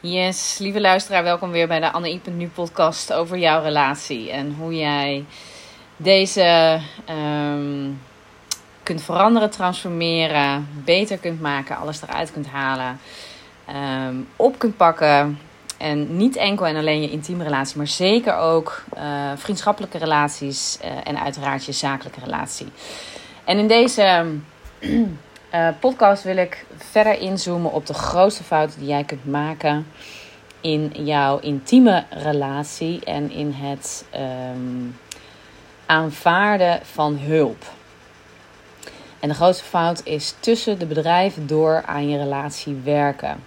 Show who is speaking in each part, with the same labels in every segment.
Speaker 1: Yes, lieve luisteraar, welkom weer bij de Anne Nu podcast over jouw relatie en hoe jij deze ehm, kunt veranderen, transformeren, beter kunt maken, alles eruit kunt halen, ehm, op kunt pakken. En niet enkel en alleen je intieme relatie, maar zeker ook uh, vriendschappelijke relaties uh, en uiteraard je zakelijke relatie. En in deze uh, podcast wil ik verder inzoomen op de grootste fouten die jij kunt maken in jouw intieme relatie en in het um, aanvaarden van hulp. En de grootste fout is tussen de bedrijven door aan je relatie werken.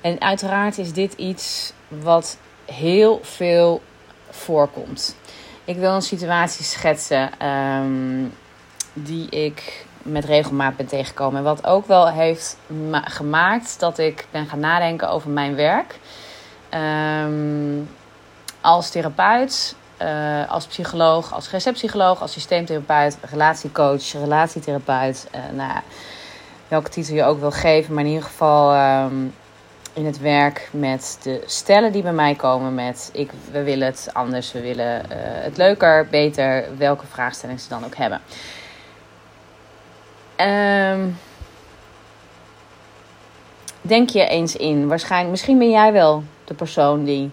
Speaker 1: En uiteraard is dit iets wat heel veel voorkomt. Ik wil een situatie schetsen um, die ik met regelmaat ben tegengekomen. En wat ook wel heeft gemaakt dat ik ben gaan nadenken over mijn werk. Um, als therapeut, uh, als psycholoog, als receptpsycholoog, als systeemtherapeut, relatiecoach, relatietherapeut. Uh, nou welke titel je ook wil geven. Maar in ieder geval um, in het werk met de stellen die bij mij komen met ik, we willen het anders, we willen uh, het leuker, beter, welke vraagstelling ze dan ook hebben. Um, denk je eens in. Waarschijnlijk, misschien ben jij wel de persoon die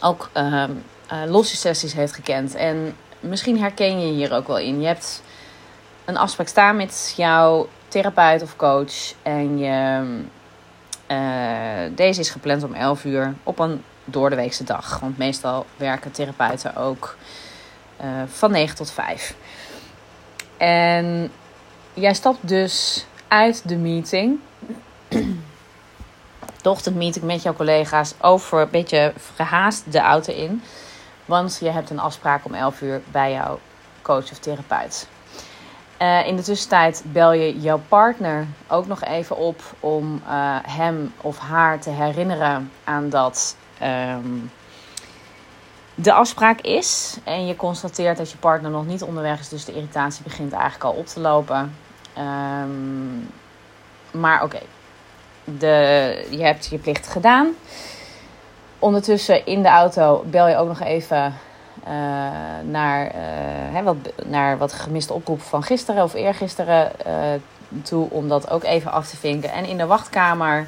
Speaker 1: ook um, uh, losse sessies heeft gekend. En misschien herken je hier ook wel in. Je hebt een afspraak staan met jouw therapeut of coach. En je, uh, deze is gepland om 11 uur op een doordeweekse dag. Want meestal werken therapeuten ook uh, van 9 tot 5. En jij stapt dus uit de meeting. de ochtendmeeting met jouw collega's over een beetje gehaast de auto in. Want je hebt een afspraak om 11 uur bij jouw coach of therapeut. Uh, in de tussentijd bel je jouw partner ook nog even op om uh, hem of haar te herinneren aan dat um, de afspraak is. En je constateert dat je partner nog niet onderweg is, dus de irritatie begint eigenlijk al op te lopen. Um, maar oké, okay. je hebt je plicht gedaan. Ondertussen in de auto bel je ook nog even uh, naar, uh, hè, wat, naar wat gemiste oproepen van gisteren of eergisteren uh, toe. Om dat ook even af te vinken. En in de wachtkamer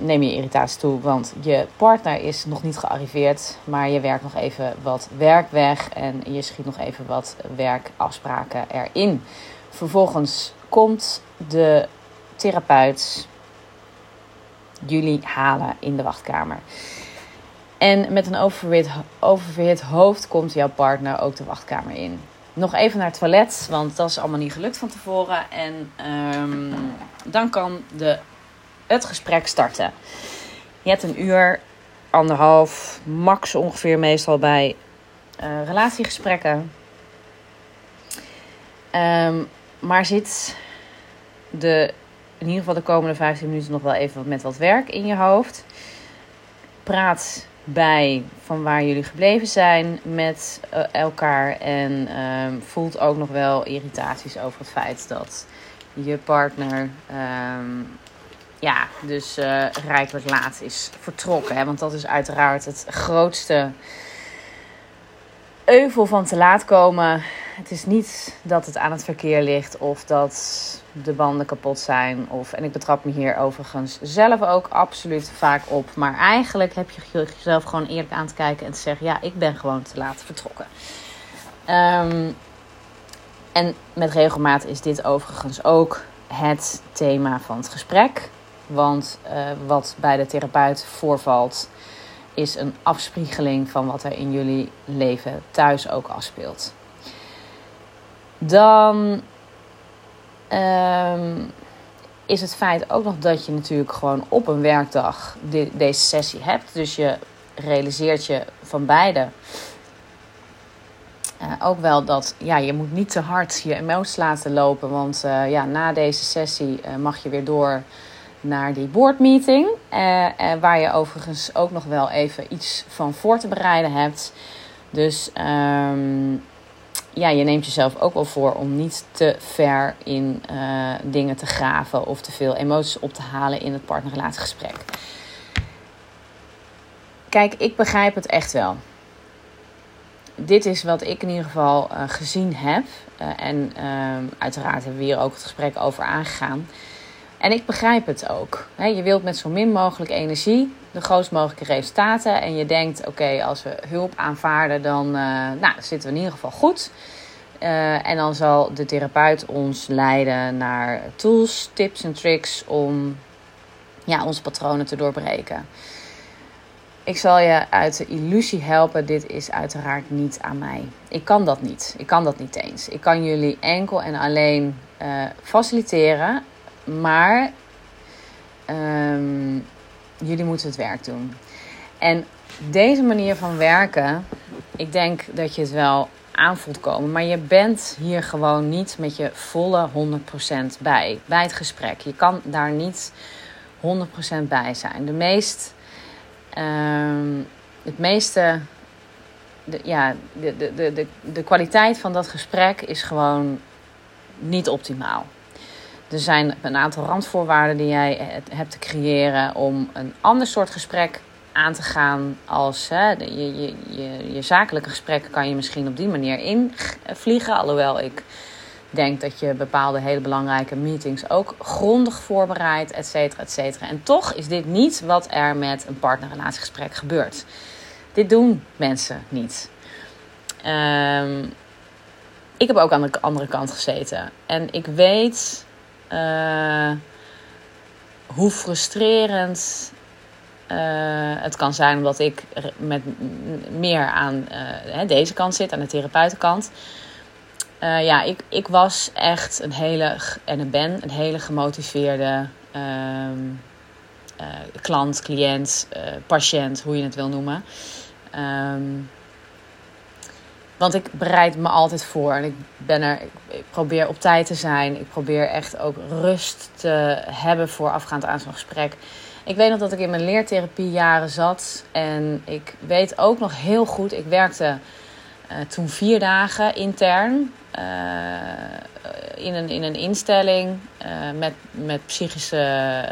Speaker 1: neem je irritatie toe. Want je partner is nog niet gearriveerd. Maar je werkt nog even wat werk weg. En je schiet nog even wat werkafspraken erin. Vervolgens komt de therapeut jullie halen in de wachtkamer. En met een oververhit, oververhit hoofd komt jouw partner ook de wachtkamer in. Nog even naar het toilet, want dat is allemaal niet gelukt van tevoren. En um, dan kan de, het gesprek starten. Je hebt een uur, anderhalf, max ongeveer meestal bij uh, relatiegesprekken. Um, maar zit de in ieder geval de komende 15 minuten nog wel even met wat werk in je hoofd. Praat bij van waar jullie gebleven zijn met uh, elkaar. En um, voelt ook nog wel irritaties over het feit dat je partner um, ja, dus uh, rijkelijk laat is vertrokken. Hè? Want dat is uiteraard het grootste euvel van te laat komen. Het is niet dat het aan het verkeer ligt of dat de banden kapot zijn. Of, en ik betrap me hier overigens zelf ook absoluut vaak op. Maar eigenlijk heb je jezelf gewoon eerlijk aan te kijken en te zeggen: ja, ik ben gewoon te laat vertrokken. Um, en met regelmaat is dit overigens ook het thema van het gesprek. Want uh, wat bij de therapeut voorvalt, is een afspiegeling van wat er in jullie leven thuis ook afspeelt. Dan um, is het feit ook nog dat je natuurlijk gewoon op een werkdag de, deze sessie hebt. Dus je realiseert je van beide. Uh, ook wel dat ja, je moet niet te hard je emoties laten lopen. Want uh, ja, na deze sessie mag je weer door naar die boardmeeting. waar je overigens ook nog wel even iets van voor te bereiden hebt. Dus um, ja, je neemt jezelf ook wel voor om niet te ver in uh, dingen te graven of te veel emoties op te halen in het partnerrelatiegesprek. Kijk, ik begrijp het echt wel. Dit is wat ik in ieder geval uh, gezien heb. Uh, en uiteraard hebben we hier ook het gesprek over aangegaan. En ik begrijp het ook. je wilt met zo min mogelijk energie de grootst mogelijke resultaten. En je denkt, oké, als we hulp aanvaarden, dan uh, nou, zitten we in ieder geval goed. Uh, en dan zal de therapeut ons leiden naar tools, tips en tricks om ja, onze patronen te doorbreken. Ik zal je uit de illusie helpen. Dit is uiteraard niet aan mij. Ik kan dat niet. Ik kan dat niet eens. Ik kan jullie enkel en alleen uh, faciliteren maar um, jullie moeten het werk doen. En deze manier van werken, ik denk dat je het wel aanvoelt komen. Maar je bent hier gewoon niet met je volle 100% bij. Bij het gesprek. Je kan daar niet 100% bij zijn. De meest. Um, het meeste. De, ja, de, de, de, de kwaliteit van dat gesprek is gewoon niet optimaal. Er zijn een aantal randvoorwaarden die jij hebt te creëren om een ander soort gesprek aan te gaan als hè, je, je, je, je zakelijke gesprekken kan je misschien op die manier invliegen. Alhoewel ik denk dat je bepaalde hele belangrijke meetings ook grondig voorbereidt, et cetera, et cetera. En toch is dit niet wat er met een partnerrelatiegesprek gebeurt. Dit doen mensen niet. Um, ik heb ook aan de andere kant gezeten. En ik weet uh, hoe frustrerend uh, het kan zijn, omdat ik met meer aan uh, deze kant zit, aan de therapeutenkant. ja, ik, ik was echt een hele, en ik ben een hele gemotiveerde ehm, klant, cliënt, patiënt, hoe je het wil noemen. Um, want ik bereid me altijd voor en ik, ben er, ik probeer op tijd te zijn. Ik probeer echt ook rust te hebben voorafgaand aan zo'n gesprek. Ik weet nog dat ik in mijn leertherapie jaren zat. En ik weet ook nog heel goed, ik werkte uh, toen vier dagen intern uh, in, een, in een instelling uh, met, met psychische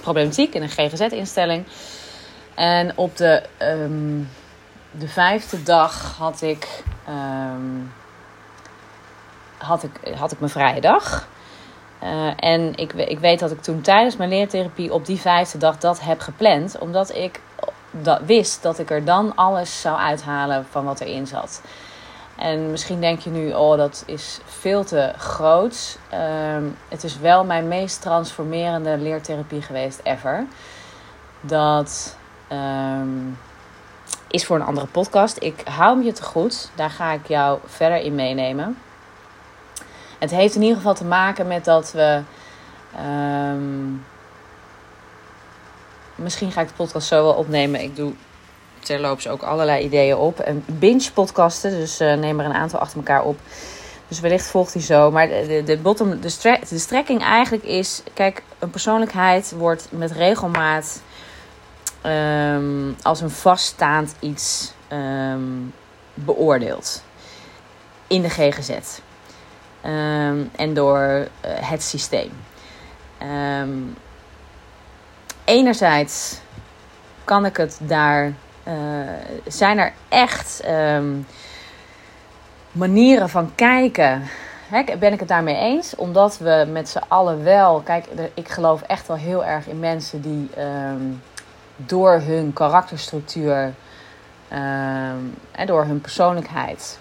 Speaker 1: problematiek, in een GGZ-instelling. En op de. Um, de vijfde dag had ik, um, had ik, had ik mijn vrije dag. Uh, en ik, ik weet dat ik toen tijdens mijn leertherapie op die vijfde dag dat heb gepland. Omdat ik dat wist dat ik er dan alles zou uithalen van wat erin zat. En misschien denk je nu, oh dat is veel te groot. Um, het is wel mijn meest transformerende leertherapie geweest ever. Dat... Um, is voor een andere podcast. Ik hou hem je te goed. Daar ga ik jou verder in meenemen. Het heeft in ieder geval te maken met dat we. Um, misschien ga ik de podcast zo wel opnemen. Ik doe terloops ook allerlei ideeën op. En binge podcasten, dus uh, neem er een aantal achter elkaar op. Dus wellicht volgt hij zo. Maar de, de, bottom, de, de strekking eigenlijk is: kijk, een persoonlijkheid wordt met regelmaat um, als een vaststaand iets um, beoordeeld in de GGZ um, en door uh, het systeem. enerzijds kan ik het daar, uh, zijn er echt manieren van kijken ben ik het daarmee eens? Omdat we met z'n allen wel. Kijk, ik geloof echt wel heel erg in mensen die door hun karakterstructuur en ehm, door hun persoonlijkheid.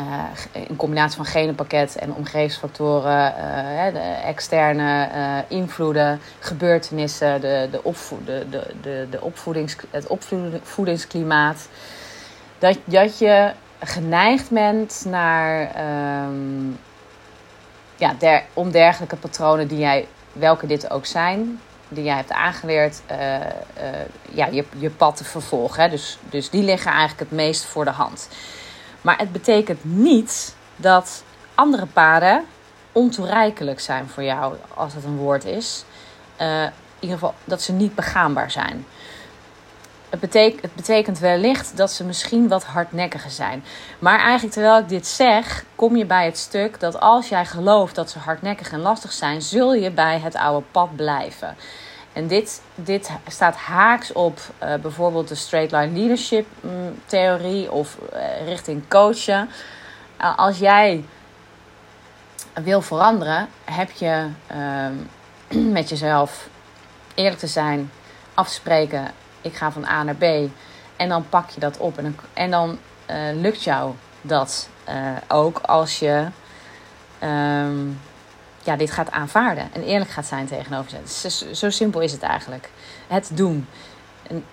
Speaker 1: Uh, in combinatie van genenpakket en omgevingsfactoren, uh, de externe uh, invloeden, gebeurtenissen, de, de, opvo de, de, de, de opvoedings, het opvoedingsklimaat. Dat, dat je geneigd bent naar um, ja, der, om dergelijke patronen die jij, welke dit ook zijn, die jij hebt aangeleerd, uh, uh, ja, je, je pad te vervolgen. Hè? Dus, dus die liggen eigenlijk het meest voor de hand. Maar het betekent niet dat andere paden ontoereikelijk zijn voor jou, als het een woord is. Uh, in ieder geval dat ze niet begaanbaar zijn. Het betekent, het betekent wellicht dat ze misschien wat hardnekkiger zijn. Maar eigenlijk terwijl ik dit zeg, kom je bij het stuk dat als jij gelooft dat ze hardnekkig en lastig zijn, zul je bij het oude pad blijven. En dit, dit staat haaks op uh, bijvoorbeeld de straight line leadership mm, theorie of uh, richting coachen. Uh, als jij wil veranderen, heb je met jezelf eerlijk te zijn, afspreken ik ga van A naar B. En dan pak je dat op. En dan, en dan uh, lukt jou dat uh, ook als je um, ja, dit gaat aanvaarden. En eerlijk gaat zijn tegenover ze. Zo, zo simpel is het eigenlijk. Het doen.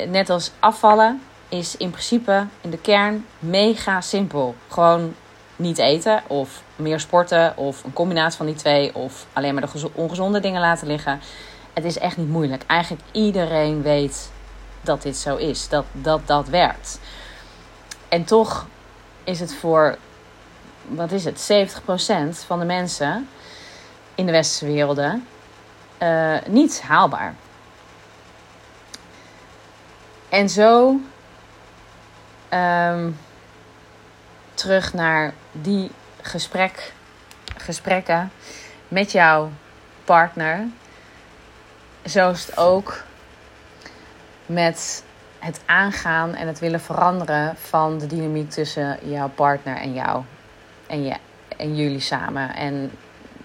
Speaker 1: Net als afvallen is in principe in de kern mega simpel. Gewoon niet eten of meer sporten of een combinatie van die twee of alleen maar de ongezonde dingen laten liggen. Het is echt niet moeilijk. Eigenlijk iedereen weet dat dit zo is, dat dat, dat werkt. En toch is het voor, wat is het, 70% van de mensen in de westerse werelden uh, niet haalbaar. En zo um, terug naar die gesprek, gesprekken met jouw partner. Zo is het ook met het aangaan en het willen veranderen van de dynamiek tussen jouw partner en jou. En, je, en jullie samen. En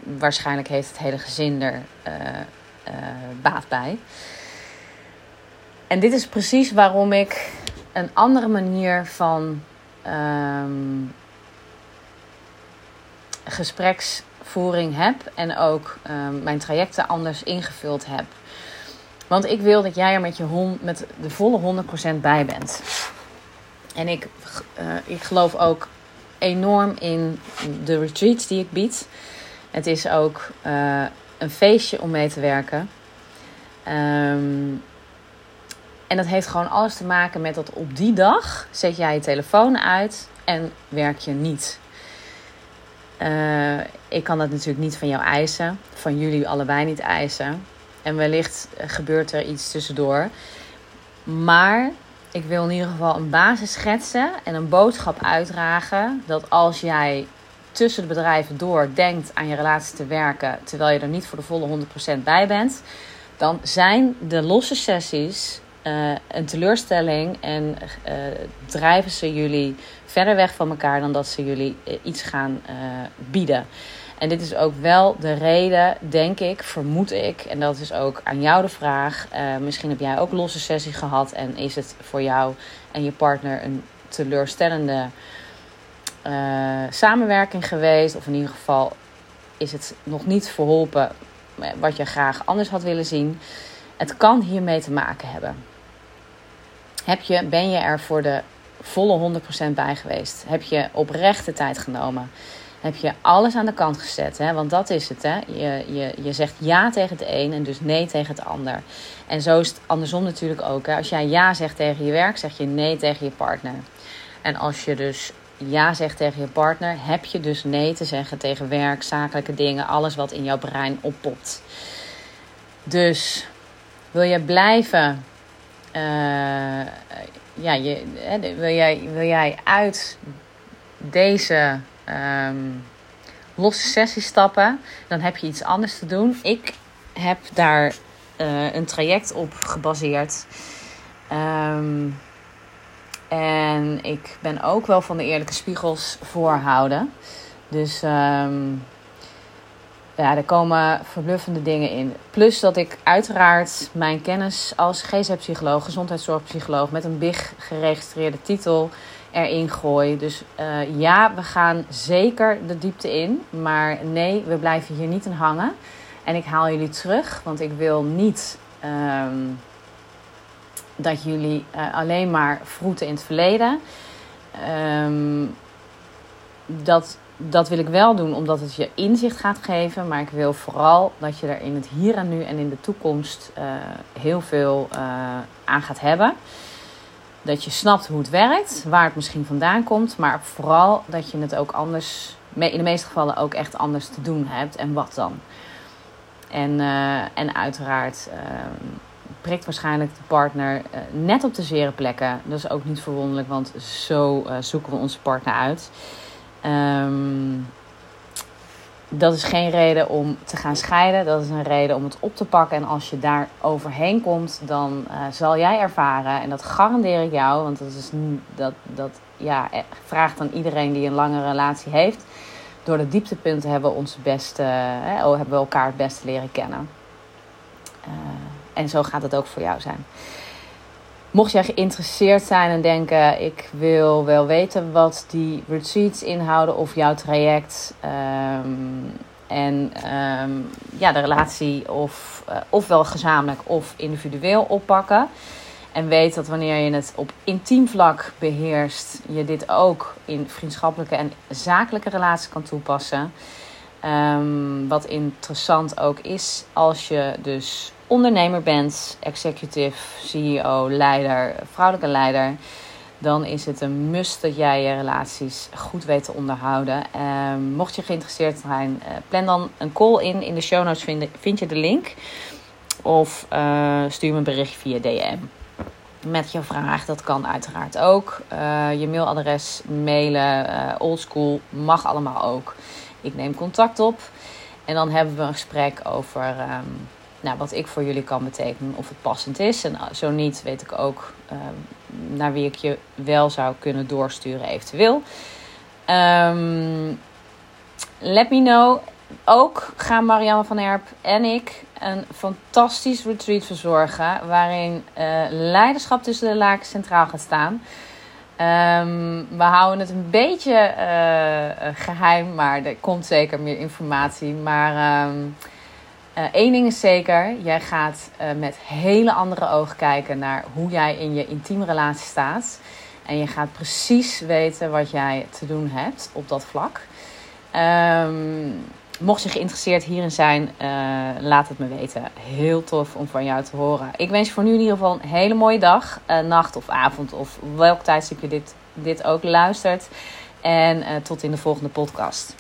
Speaker 1: waarschijnlijk heeft het hele gezin er uh, uh, baat bij. En dit is precies waarom ik een andere manier van um, gespreksvoering heb. En ook um, mijn trajecten anders ingevuld heb. Want ik wil dat jij er met, je hond, met de volle 100% bij bent. En ik, uh, ik geloof ook enorm in de retreats die ik bied. Het is ook uh, een feestje om mee te werken. Um, en dat heeft gewoon alles te maken met dat op die dag zet jij je telefoon uit en werk je niet. Uh, ik kan dat natuurlijk niet van jou eisen, van jullie allebei niet eisen. En wellicht gebeurt er iets tussendoor. Maar ik wil in ieder geval een basis schetsen en een boodschap uitdragen. Dat als jij tussen de bedrijven door denkt aan je relatie te werken, terwijl je er niet voor de volle 100% bij bent, dan zijn de losse sessies uh, een teleurstelling en uh, drijven ze jullie verder weg van elkaar dan dat ze jullie iets gaan bieden. En dit is ook wel de reden, denk ik, vermoed ik. En dat is ook aan jou de vraag. Uh, misschien heb jij ook losse sessie gehad. En is het voor jou en je partner een teleurstellende uh, samenwerking geweest? Of in ieder geval is het nog niet verholpen wat je graag anders had willen zien. Het kan hiermee te maken hebben. Heb je, ben je er voor de volle 100% bij geweest? Heb je oprechte tijd genomen? Heb je alles aan de kant gezet. Hè? Want dat is het. Hè? Je, je, je zegt ja tegen het een en dus nee tegen het ander. En zo is het andersom natuurlijk ook. Hè? Als jij ja zegt tegen je werk, zeg je nee tegen je partner. En als je dus ja zegt tegen je partner, heb je dus nee te zeggen tegen werk, zakelijke dingen, alles wat in jouw brein oppopt. Dus wil je blijven. Uh, ja, je, wil, jij, wil jij uit deze um, losse sessies stappen, dan heb je iets anders te doen. Ik heb daar uh, een traject op gebaseerd. Um, en ik ben ook wel van de eerlijke spiegels voorhouden. Dus um, ja, er komen verbluffende dingen in. Plus dat ik uiteraard mijn kennis als GZ-psycholoog, gezondheidszorgpsycholoog met een big geregistreerde titel erin gooi. Dus uh, ja, we gaan zeker de diepte in. Maar nee, we blijven hier niet in hangen. En ik haal jullie terug, want ik wil niet um, dat jullie uh, alleen maar vroeten in het verleden. Um, dat, dat wil ik wel doen omdat het je inzicht gaat geven. Maar ik wil vooral dat je er in het hier en nu en in de toekomst uh, heel veel aan gaat hebben dat je snapt hoe het werkt, waar het misschien vandaan komt, maar vooral dat je het ook anders, in de meeste gevallen ook echt anders te doen hebt en wat dan. En, uh, en uiteraard uh, prikt waarschijnlijk de partner uh, net op de zere plekken. Dat is ook niet verwonderlijk, want zo uh, zoeken we onze partner uit. Um, dat is geen reden om te gaan scheiden. Dat is een reden om het op te pakken. En als je daar overheen komt, dan uh, zal jij ervaren, en dat garandeer ik jou, want dat, is, dat, dat ja, vraagt aan iedereen die een lange relatie heeft. Door de dieptepunten hebben we, onze beste, hè, hebben we elkaar het beste leren kennen. En zo gaat het ook voor jou zijn. Mocht jij geïnteresseerd zijn en denken: ik wil wel weten wat die retreats inhouden of jouw traject. Um, en um, ja, de relatie of, uh, ofwel gezamenlijk of individueel oppakken. En weet dat wanneer je het op intiem vlak beheerst, je dit ook in vriendschappelijke en zakelijke relaties kan toepassen. Um, wat interessant ook is als je dus ondernemer bent, executive, CEO, leider, vrouwelijke leider, dan is het een must dat jij je relaties goed weet te onderhouden. Uh, mocht je geïnteresseerd zijn, uh, plan dan een call in. In de show notes vind, vind je de link. Of uh, stuur me een bericht via DM. Met je vraag, dat kan uiteraard ook. Eh, je mailadres, mailen, oldschool, mag allemaal ook. Ik neem contact op. En dan hebben we een gesprek over um, nou, wat ik voor jullie kan betekenen, of het passend is. En zo niet, weet ik ook uh, naar wie ik je wel zou kunnen doorsturen, eventueel. Um, let me know. Ook gaan Marianne van Erp en ik een fantastisch retreat verzorgen. Waarin uh, leiderschap tussen de laken centraal gaat staan. Um, we houden het een beetje uh, geheim, maar er komt zeker meer informatie. Maar Eén ding is zeker, jij gaat uh, met hele andere ogen kijken naar hoe jij in je intieme relatie staat. En je gaat precies weten wat jij te doen hebt op dat vlak. Um, mocht je geïnteresseerd hierin zijn, uh, laat het me weten. Heel tof om van jou te horen. Ik wens je voor nu in ieder geval een hele mooie dag, nacht of avond of welk tijdstip je dit, dit ook luistert. En tot in de volgende podcast.